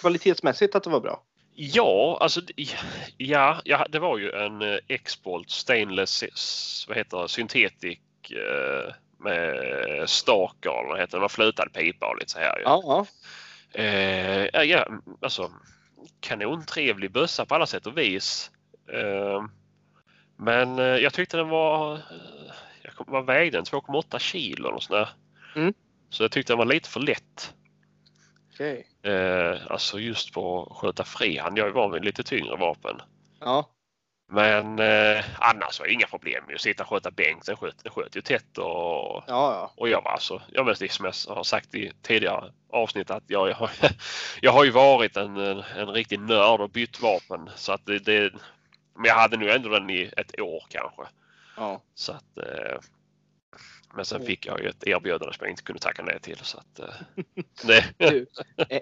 kvalitetsmässigt att det var bra? Ja, alltså ja, ja det var ju en X-Bolt Stainless, vad heter det, syntetik med stakar eller vad heter det, flutad pipa och lite så här. Ja, ja. Eh, ja, alltså kanontrevlig bössa på alla sätt och vis. Eh, men eh, jag tyckte den var, vad vägde den? 2,8 kilo och sådär. Mm. Så jag tyckte den var lite för lätt. Okay. Alltså just på att skjuta frihand. Jag är van vid lite tyngre vapen. Ja. Men eh, annars var det inga problem med att sitta och sköta bänk. Den sköt, den sköt ju tätt och, ja, ja. och jag var alltså, jag vet som jag har sagt i tidigare avsnitt att jag, jag, har, jag har ju varit en, en, en riktig nörd och bytt vapen så att det, det, men jag hade nu ändå den i ett år kanske. Ja. Så att, eh, men sen fick jag ju ett erbjudande som jag inte kunde tacka nej till. Så att, eh. Du,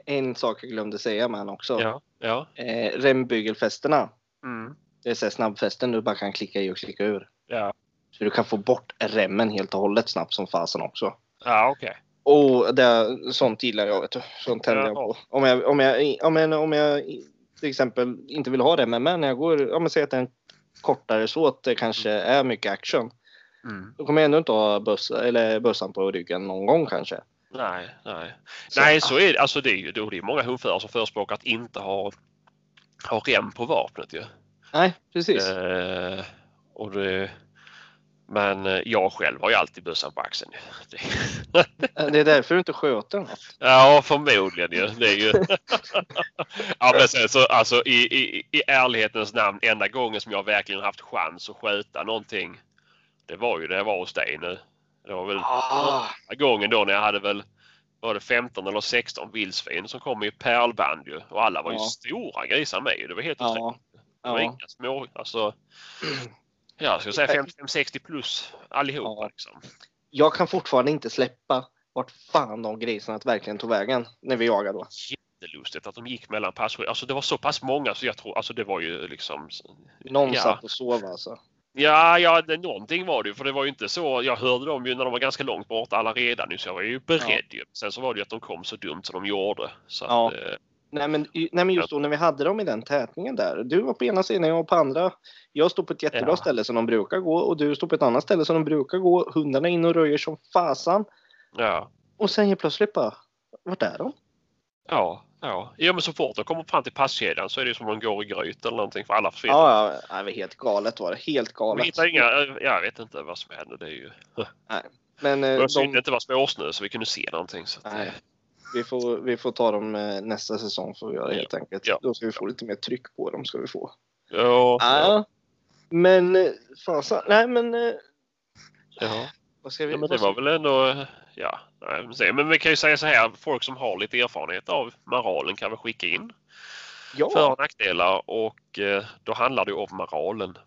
en sak jag glömde säga med också. Ja, ja. Eh, rembygelfästena. Mm. Det är så snabbfästen du bara kan klicka i och klicka ur. Ja. Så du kan få bort remmen helt och hållet snabbt som fasen också. Ja, okej. Okay. Och det, sånt gillar jag, vet du. Sånt tänder jag på. Om jag, om, jag, om, jag, om jag till exempel inte vill ha remmen med när jag går, om jag säger att det är en kortare så att det kanske är mycket action. Mm. Då kommer jag ändå inte ha buss, eller bössan på ryggen någon gång kanske. Nej, nej. Så, nej, så är det. Alltså det är ju det är många hundförare som förespråkar att inte ha, ha rem på vapnet ju. Nej, precis. Eh, och det, men eh, jag själv har ju alltid bössan på axeln. Det är därför du inte sköter något. Ja, förmodligen ju. Det är ju... ja, men sen så alltså i, i, i ärlighetens namn, enda gången som jag verkligen haft chans att sköta någonting. Det var ju när jag var hos dig nu. Det var väl ah. gången då när jag hade väl var det 15 eller 16 vildsvin som kom i pärlband ju. Och alla var ju ja. stora grisar med. Det var helt ja. otroligt. Det var ja. inga små, alltså. Ja, jag skulle säga 55-60 plus allihopa. Ja. Liksom. Jag kan fortfarande inte släppa vart fan de grisarna verkligen tog vägen när vi jagade då. Jättelustigt att de gick mellan pass. Alltså det var så pass många så jag tror, alltså det var ju liksom. Någon ja. satt och sov alltså. Ja, ja det, någonting var det ju för det var ju inte så. Jag hörde dem ju när de var ganska långt bort alla redan nu så jag var ju beredd ja. ju. Sen så var det ju att de kom så dumt som de gjorde. Så ja. att, eh, Nej men, nej men just då när vi hade dem i den tätningen där. Du var på ena sidan, jag var på andra. Jag stod på ett jättebra ja. ställe som de brukar gå och du stod på ett annat ställe som de brukar gå. Hundarna in och röjer som fasan. Ja. Och sen helt plötsligt bara, vart är de? Ja, ja. Ja men så fort de kommer fram till passkedjan så är det som om de går i gryt eller någonting för alla försvinner. Ja, ja. Det var helt galet var det. Helt galet. Vi inga, jag vet inte vad som händer. Det är ju... Nej. Men, eh, det var de... inte var spårsnö så vi kunde se någonting. Så att... Nej vi får, vi får ta dem eh, nästa säsong får vi göra helt enkelt. Ja. Då ska vi få lite mer tryck på dem ska vi få. Ja. ja. Men eh, fasen, nej men. Eh, ja. Vad ska vi, ja, men det var väl ändå, ja, men vi kan ju säga så här, folk som har lite erfarenhet av maralen kan väl skicka in ja. för och nackdelar och då handlar det om maralen.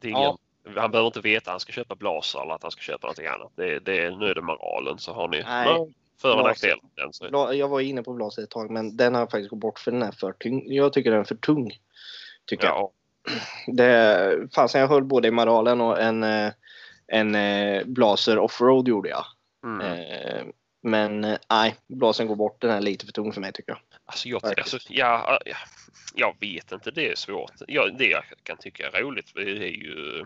Det är ingen, ja. Han behöver inte veta att han ska köpa blaser eller att han ska köpa någonting annat. Det, det, nu är det moralen så har ni Nej. För och Blaser. nackdel. Den, så, Bla- Jag var inne på blaset ett tag men den har faktiskt gått bort för den är för tung. Jag tycker den är för tung. Tycker jag. ja, Det, fasen jag höll både i Maralen och en, eh, en eh, Blaser offroad gjorde jag. mm. Eh, Men nej, Blasen går bort. Den är lite för tung för mig tycker jag. Alltså, jag, alltså, ja, ja, jag vet inte, det är svårt. Ja, det jag kan tycka är roligt det är ju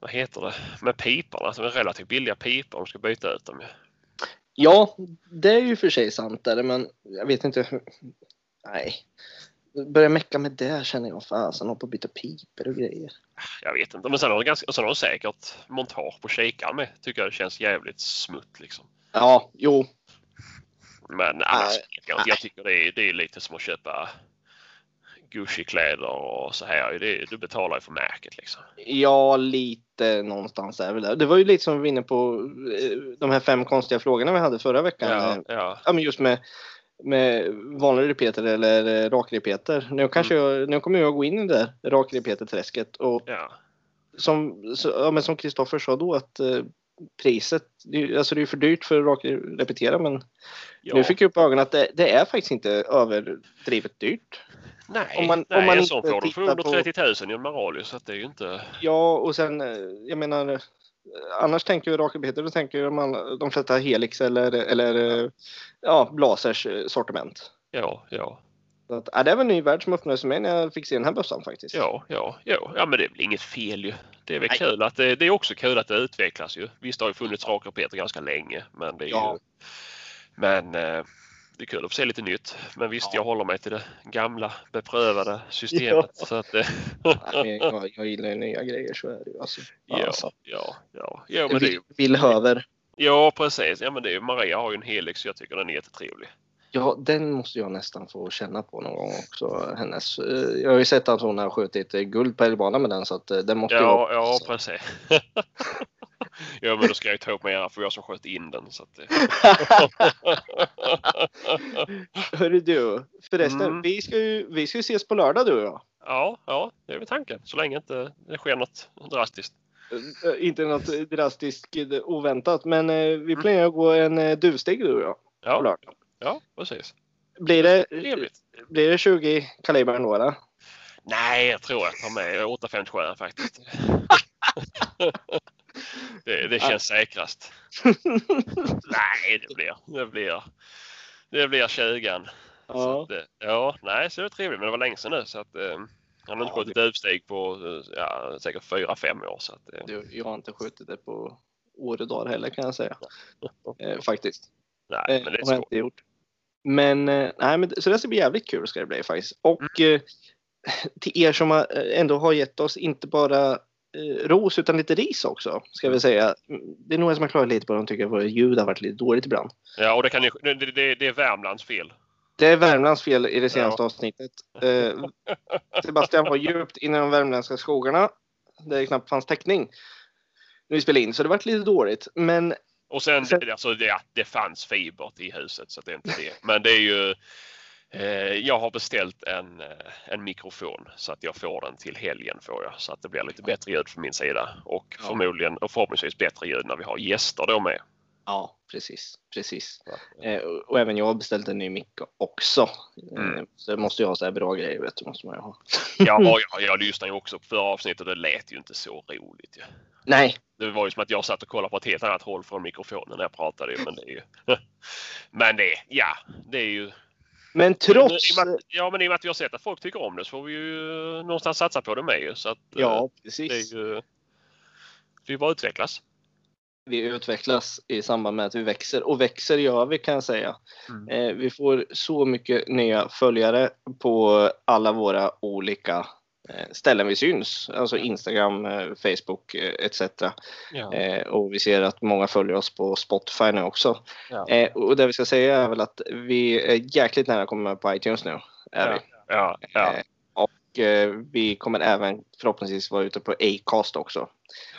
vad heter det, med piporna, alltså relativt billiga pipor om du ska byta ut dem. Ja, det är ju för sig sant där, men jag vet inte. hur- Nej. Börja mecka med det känner jag. Fasen, hålla på att byta piper och grejer. Jag vet inte, men sen har de, ganska, sen har de säkert montage på kikaren med. Tycker jag det känns jävligt smutt liksom. Ja, jo. Men annars Nej. jag, jag tycker det är, det är lite som att köpa Gucci-kläder och så här. Det, du betalar ju för märket liksom. Ja, lite någonstans är väl det. Det var ju lite som vi var inne på eh, de här fem konstiga frågorna vi hade förra veckan. Ja, Eh, ja. Ja, men just med, med vanlig repeter eller eh, rakrepeter. Nu, kanske jag, nu kommer jag gå in i det där rakrepeter-träsket och ja. som, så, ja, men som Kristoffer sa då att priset, ju- alltså det är ju för dyrt för att rakrepetera men ja. nu fick jag upp ögonen att det, det är faktiskt inte överdrivet dyrt. Nej, om man- nej om man en sån får du för under på- 30 000 i en Maralio så att det är ju inte... Ja, och sen eh, jag menar eh, annars tänker jag rakrepeter, då tänker man de flesta Helix eller, eller eh, ja, Blasers sortiment. Ja, ja, att, ja, det är väl en ny värld som öppnades för mig när jag fick se den här bössan faktiskt. ja, ja, ja. Ja, men det är väl inget fel ju. Det är väl Nej. kul att det, det är också kul att det utvecklas ju. Visst det har ju funnits rakrepeter ganska länge, men det är Ja. ju... Men eh, det är kul att få se lite nytt. Men visst, Ja. jag håller mig till det gamla beprövade systemet. Ja. Så att, eh, jag, jag gillar ju nya grejer så är det ju. Alltså. ja, Alltså, ja, ja, ja, men det är vill, ju, vill höver. ja, precis. Ja, men det Maria har ju en Helix så jag tycker den är jättetrevlig. Ja, den måste jag nästan få känna på någon gång också. Hennes. eh, Jag har ju sett att hon har skjutit eh, guld på älgbanan med den så att eh, den måste Ja, jag... ja precis. ja, men då ska jag ju ta upp er för jag som sköt in den. Så att, Hörru du, förresten, Mm. vi, ska ju, vi ska ju ses på lördag du och jag. ja, ja, det är väl tanken. Så länge inte det sker något drastiskt. Eh, Inte något drastiskt eh, oväntat, men eh, vi Mm. planerar att gå en eh, duvsteg du och jag på Ja, lördag. Ja precis. Blir det, Trevligt. blir det 20 kaliber ändå eller? Nej, jag tror jag tar med 857 faktiskt. det, det känns säkrast. Nej, det blir, det blir, det blir 20. Så Ja. att, eh, ja, nej, så det är trevligt. Men det var länge sedan nu så att eh, han har inte Ja, skjutit duvsteg på eh, ja, säkert 4-5 år. Så att, eh, jag har inte skjutit det på år och dagar heller kan jag säga. Eh, faktiskt. Nej, Eh, men det är har jag inte gjort. Men, eh, nej, men så det ska bli jävligt kul ska det bli faktiskt. Och Mm. eh, till er som ändå har gett oss inte bara ros utan lite ris också ska Mm. vi säga. Det är några som har klagat lite på att de tycker att våra ljud har varit lite dåligt ibland. Ja, och det, kan ju, det, det, det är Värmlands fel. Det är Värmlands fel i det senaste Ja. avsnittet. Sebastian var djupt inne i de värmländska skogarna där det knappt fanns täckning när vi spelade in så det varit lite dåligt. Men Och sen, alltså, det, det fanns fiber i huset så det är inte det. Men det är ju eh, jag har beställt en, eh, en mikrofon så att jag får den till helgen får jag så att det blir lite bättre ljud från min sida och Ja. förmodligen och förhoppningsvis bättre ljud när vi har gäster då med. Ja, precis. precis. Så att, eh, Eh, och och även jag har beställt en ny mick också. Eh, Mm. Så det måste jag ha så här bra grejer vet du. Måste man ju ha. Ja, jag, jag lyssnade ju också på förra avsnittet det lät ju inte så roligt. Ju. Nej, Det var ju som att jag satt och kollade på ett helt annat håll från mikrofonen när jag pratade. ju, Men det är ju... Men det, ja, det är ju... men trots. med Ja, men i och med att vi har sett att folk tycker om det så får vi ju någonstans satsa på det med ju. Så att, eh, Ja, det precis. är ju... Det bara utvecklas. Vi utvecklas i samband med att vi växer och växer gör vi kan jag säga. Mm. Eh, vi får så mycket nya följare på alla våra olika eh, ställen vi syns. Alltså Instagram, eh, Facebook eh, etc. Ja. Eh, och vi ser att många följer oss på Spotify nu också. Ja. Eh, och det vi ska säga är väl att vi är jäkligt nära att komma på iTunes nu. Är vi. Ja, ja, vi kommer även förhoppningsvis vara ute på Acast också.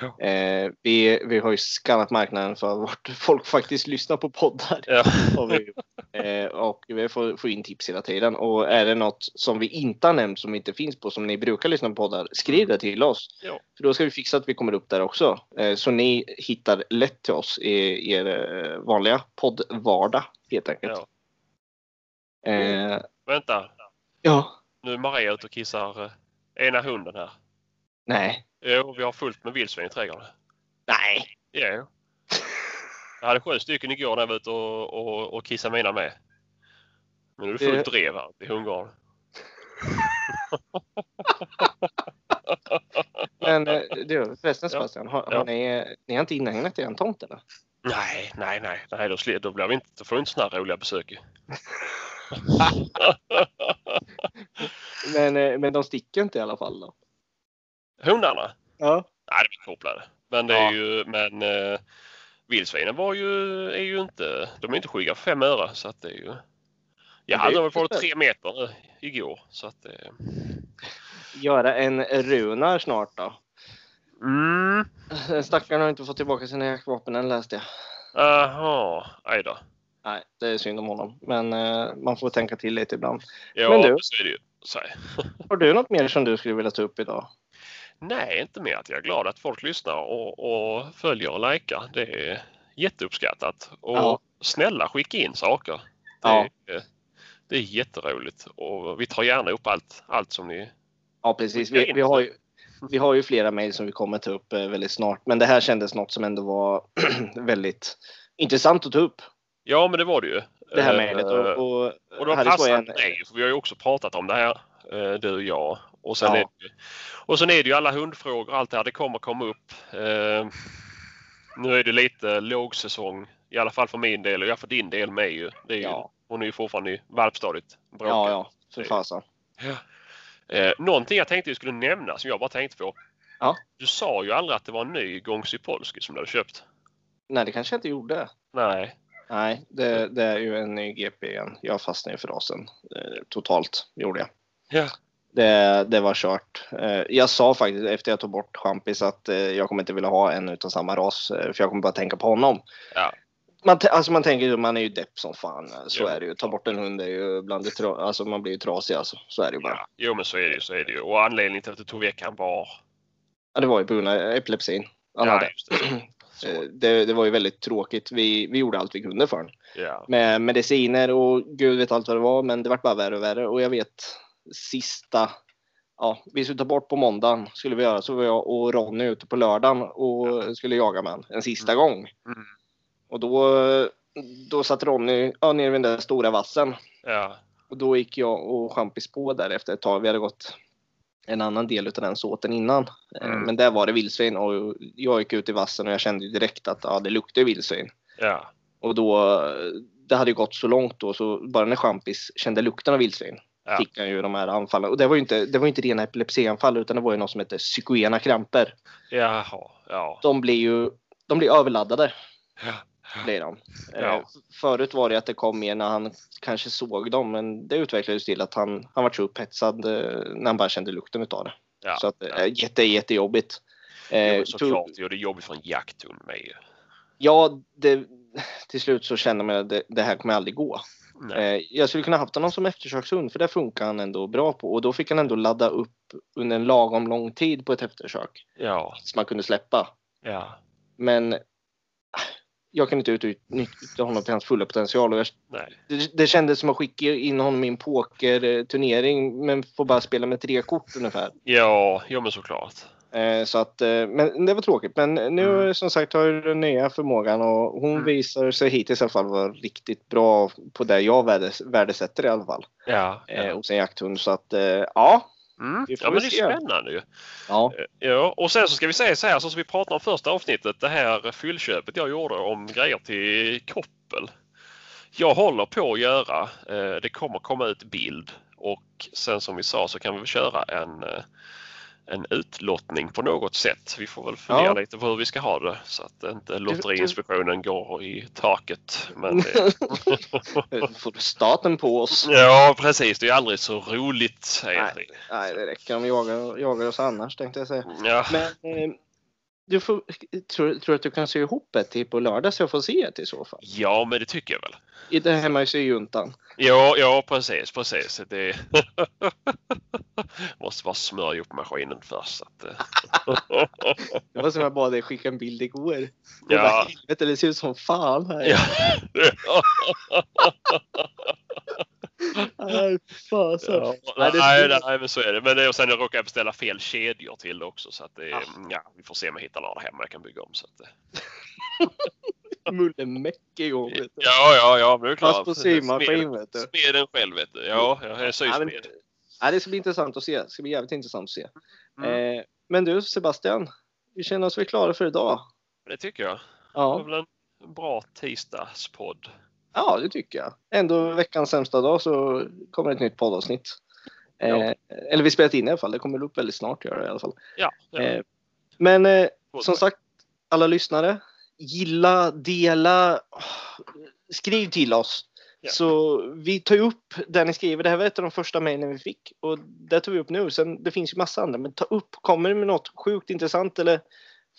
Ja. Eh, vi, vi har ju skannat marknaden för vart folk faktiskt lyssnar på poddar. Ja. Har vi, eh, och vi får, får in tips hela tiden. Och är det något som vi inte har nämnt som inte finns på som ni brukar lyssna på poddar, skriv det till oss. Ja. För då ska vi fixa att vi kommer upp där också. Eh, så ni hittar lätt till oss i er eh, vanliga poddvardag helt enkelt. Ja. Eh, Vänta, ja. Nu är Maria ute och kissar eh, ena hunden här. Nej. Jo, vi har fullt med vildsvin i trädgården. Nej. Jo. Jag hade sju stycken igår när jag var ute och, och, och kissade mina med. Men nu är det fullt drev här i hundgården. Men eh, du, förresten Ja. Sebastian, har, Ja. har ni, ni har inte inhägnat er tomt eller? Nej, nej, nej. nej då, då, blir vi inte, då får vi inte sådana här roliga besök. Men, eh, men de sticker inte i alla fall då? Hundarna? Ja. Nej, de är kopplade. Men det Ja. är ju, men eh, vildsvinen var ju, är ju inte, de är inte skygga för fem öre så att det är ju. Jag hade väl förstås. tre meter eh, igår så att det. Göra en Runar snart då? Mm. Stackaren har inte fått tillbaka sina jaktvapen än läste jag. Jaha, aj då. Nej, det är synd om honom. Men eh, man får tänka till lite ibland. Ja, Men du? så är det ju. Har du något mer som du skulle vilja ta upp idag? Nej, inte mer att jag är glad att folk lyssnar och, och följer och likar. Det är jätteuppskattat. Och Ja. snälla skicka in saker. Det, Ja. är, det är jätteroligt och vi tar gärna upp allt, allt som ni... Ja, precis. Vi, vi, har, ju, vi har ju flera mejl som vi kommer ta upp eh, väldigt snart. Men det här kändes något som ändå var väldigt intressant att ta upp. Ja, men det var det ju. Det här Eh, mejlet. Och, och, Och då passar en- dig, för vi har ju också pratat om det här, eh, du och jag. Och sen, Ja. är det, och sen är det ju alla hundfrågor och allt det här, det kommer komma upp. Eh, nu är det lite lågsäsong, i alla fall för min del och jag för din del med ju. Det är ju Ja. Hon är ju fortfarande i valpstadiet. bråkar. Ja, ja. För fasen. Eh, någonting jag tänkte jag skulle nämna som jag bara tänkte på. Ja. Du sa ju aldrig att det var en ny Gångsy Polski som du hade köpt. Nej, det kanske jag inte gjorde. Nej. Nej, det, det är ju en ny GP igen. Jag fastnade i frasen. Eh, totalt gjorde jag. Ja. Det, det var kört. Eh, jag sa faktiskt efter jag tog bort champis att eh, jag kommer inte vilja ha en utan samma ras. för jag kommer bara tänka på honom. Ja. Man, alltså man tänker ju, man är ju depp som fan. Så Jo. är det ju. Ta bort en hund är ju bland det tra- alltså man blir ju trasig alltså. Så är det ju bara. ja. Jo men så är det ju. Så är det ju. Och anledningen till att du tog väck han var... Ja, det var ju på grund av epilepsin. Han ja, hade. det. Eh, Det, det var ju väldigt tråkigt. Vi, vi gjorde allt vi kunde för honom. Ja. med mediciner och gud vet allt vad det var. Men det vart bara värre och värre. Och jag vet sista, ja, vi skulle ta bort på måndagen skulle vi göra. Så var jag och Ronny ute på lördagen och skulle jaga med han en sista gång. Mm. Och då, då satt Ronny ja, nere vid den där stora vassen. Ja. Och då gick jag och Champis på där efter ett tag. Vi hade gått en annan del av den såten innan. Eh, Mm. Men där var det vildsvin och jag gick ut i vassen och jag kände direkt att ja, det luktade vildsvin. Ja. Och då, det hade ju gått så långt då så bara när Champis kände lukten av vildsvin Ja. fick han ju de här anfallen. Och det var ju inte, det var inte rena epilepsianfall utan det var ju något som heter psykoena kramper. Jaha. Ja. De blir ju de blir överladdade. Ja. Blir de. Ja. Eh, förut var det att det kom mer när han kanske såg dem men det utvecklades till att han, han var så upphetsad eh, när han bara kände lukten utav det. Ja. Så att, ja. eh, jätte, jättejobbigt. Jo, Eh, såklart. Det är jobbigt för en jakthund med ju. Ja, det, till slut så kände man att det, det här kommer aldrig gå. Nej. Jag skulle kunna haft honom som eftersökshund för det funkar han ändå bra på och då fick han ändå ladda upp under en lagom lång tid på ett eftersök Ja. som man kunde släppa. Ja. Men jag kan inte utnyttja honom till hans fulla potential och jag, det, det kändes som att skicka in honom i en pokerturnering men får bara spela med tre kort ungefär. Ja, jo men såklart. Eh, så att, eh, men det var tråkigt. Men nu Mm. som sagt har ju den nya förmågan och hon Mm. visar sig hittills i alla fall vara riktigt bra på det jag värdes, värdesätter i alla fall. Ja. Eh, ja. hos en jakthund. Så att eh, ja. Mm. vi ja men det är spännande ju. ja. Eh, Ja, och sen så ska vi säga så här så som vi pratade om första avsnittet. Det här fyllköpet jag gjorde om grejer till koppel. Jag håller på att göra. eh, Det kommer komma ut bild och sen som vi sa så kan vi köra en, eh, en utlottning på något sätt. Vi får väl fundera Ja. lite på hur vi ska ha det så att inte Lotteriinspektionen går i taket. Men får du staten på oss. ja precis, det är aldrig så roligt. Nej. Nej, det räcker om vi jagar, jagar oss annars tänkte jag säga. Ja, Men eh, du får, tror, tror att du kan sy ihop ett till på lördag så jag får se ett i så fall? ja, men det tycker jag väl. I det hemma i syjuntan. Ja, ja precis, precis. Det måste bara smörja upp maskinen först. så Att, eh, Det var som jag bad dig skicka en bild igår. Ja. bara, helvete, det ser ut som fan här. ja. Nej, fasen. Ja, Nej, det- nej, nej, men så är det. Men och sen råkade jag beställa fel kedjor till också så att det, ja, vi får se om jag hittar några hemma jag kan bygga om. Så att, det- Mullemäck igång. Vet du. ja, ja, ja, men det är klart. Fast på symaskin vet du. Smeden själv vet du. Ja, jag är Ja, sysmed. nej, det ska bli intressant att se. Det ska bli jävligt intressant att se. Mm. Eh, men du Sebastian, vi känner oss väl klara för idag? Det tycker jag. Det var Ja, väl en bra tisdagspodd. ja det tycker jag. Ändå veckans sämsta dag så kommer ett nytt poddavsnitt. Eh, Ja. Eller vi spelat in i alla fall. Det kommer upp väldigt snart gör det i alla fall. Ja, ja. Eh, men eh, som sagt, alla lyssnare, gilla, dela, skriv till oss. Ja. Så vi tar upp det ni skriver. Det här var ett av de första mejlen vi fick och det tar vi upp nu. Sen, det finns ju massa andra, men ta upp, kommer det med något sjukt intressant eller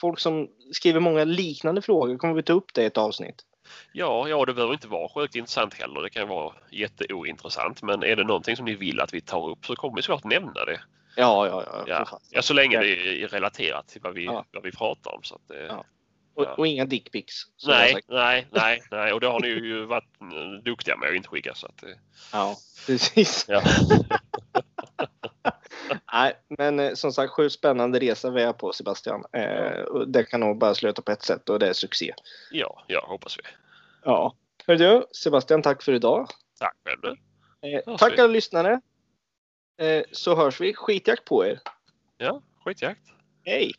folk som skriver många liknande frågor kommer vi ta upp det i ett avsnitt. Ja, ja, det behöver inte vara sjukt intressant heller. Det kan vara jätteointressant. Men är det någonting som ni vill att vi tar upp så kommer vi såklart nämna det. Ja, ja, ja. Ja, ja så länge det är relaterat till vad vi, Ja. vad vi pratar om. Så att det, Ja. Och, och inga dickpics. nej, nej, nej, nej. Och det har ni ju varit duktiga med att inte skicka. Så att, det- Ja, precis. ja. Nej, men eh, som sagt, sjukt spännande resa vi är på Sebastian. Eh, och det kan nog bara sluta på ett sätt och det är succé. ja, ja, hoppas vi. Ja. Hör du, Sebastian, tack för idag. Tack själv du. Eh, tack vi. alla lyssnare. Eh, så hörs vi. Skitjakt på er. Ja, skitjakt. Hej!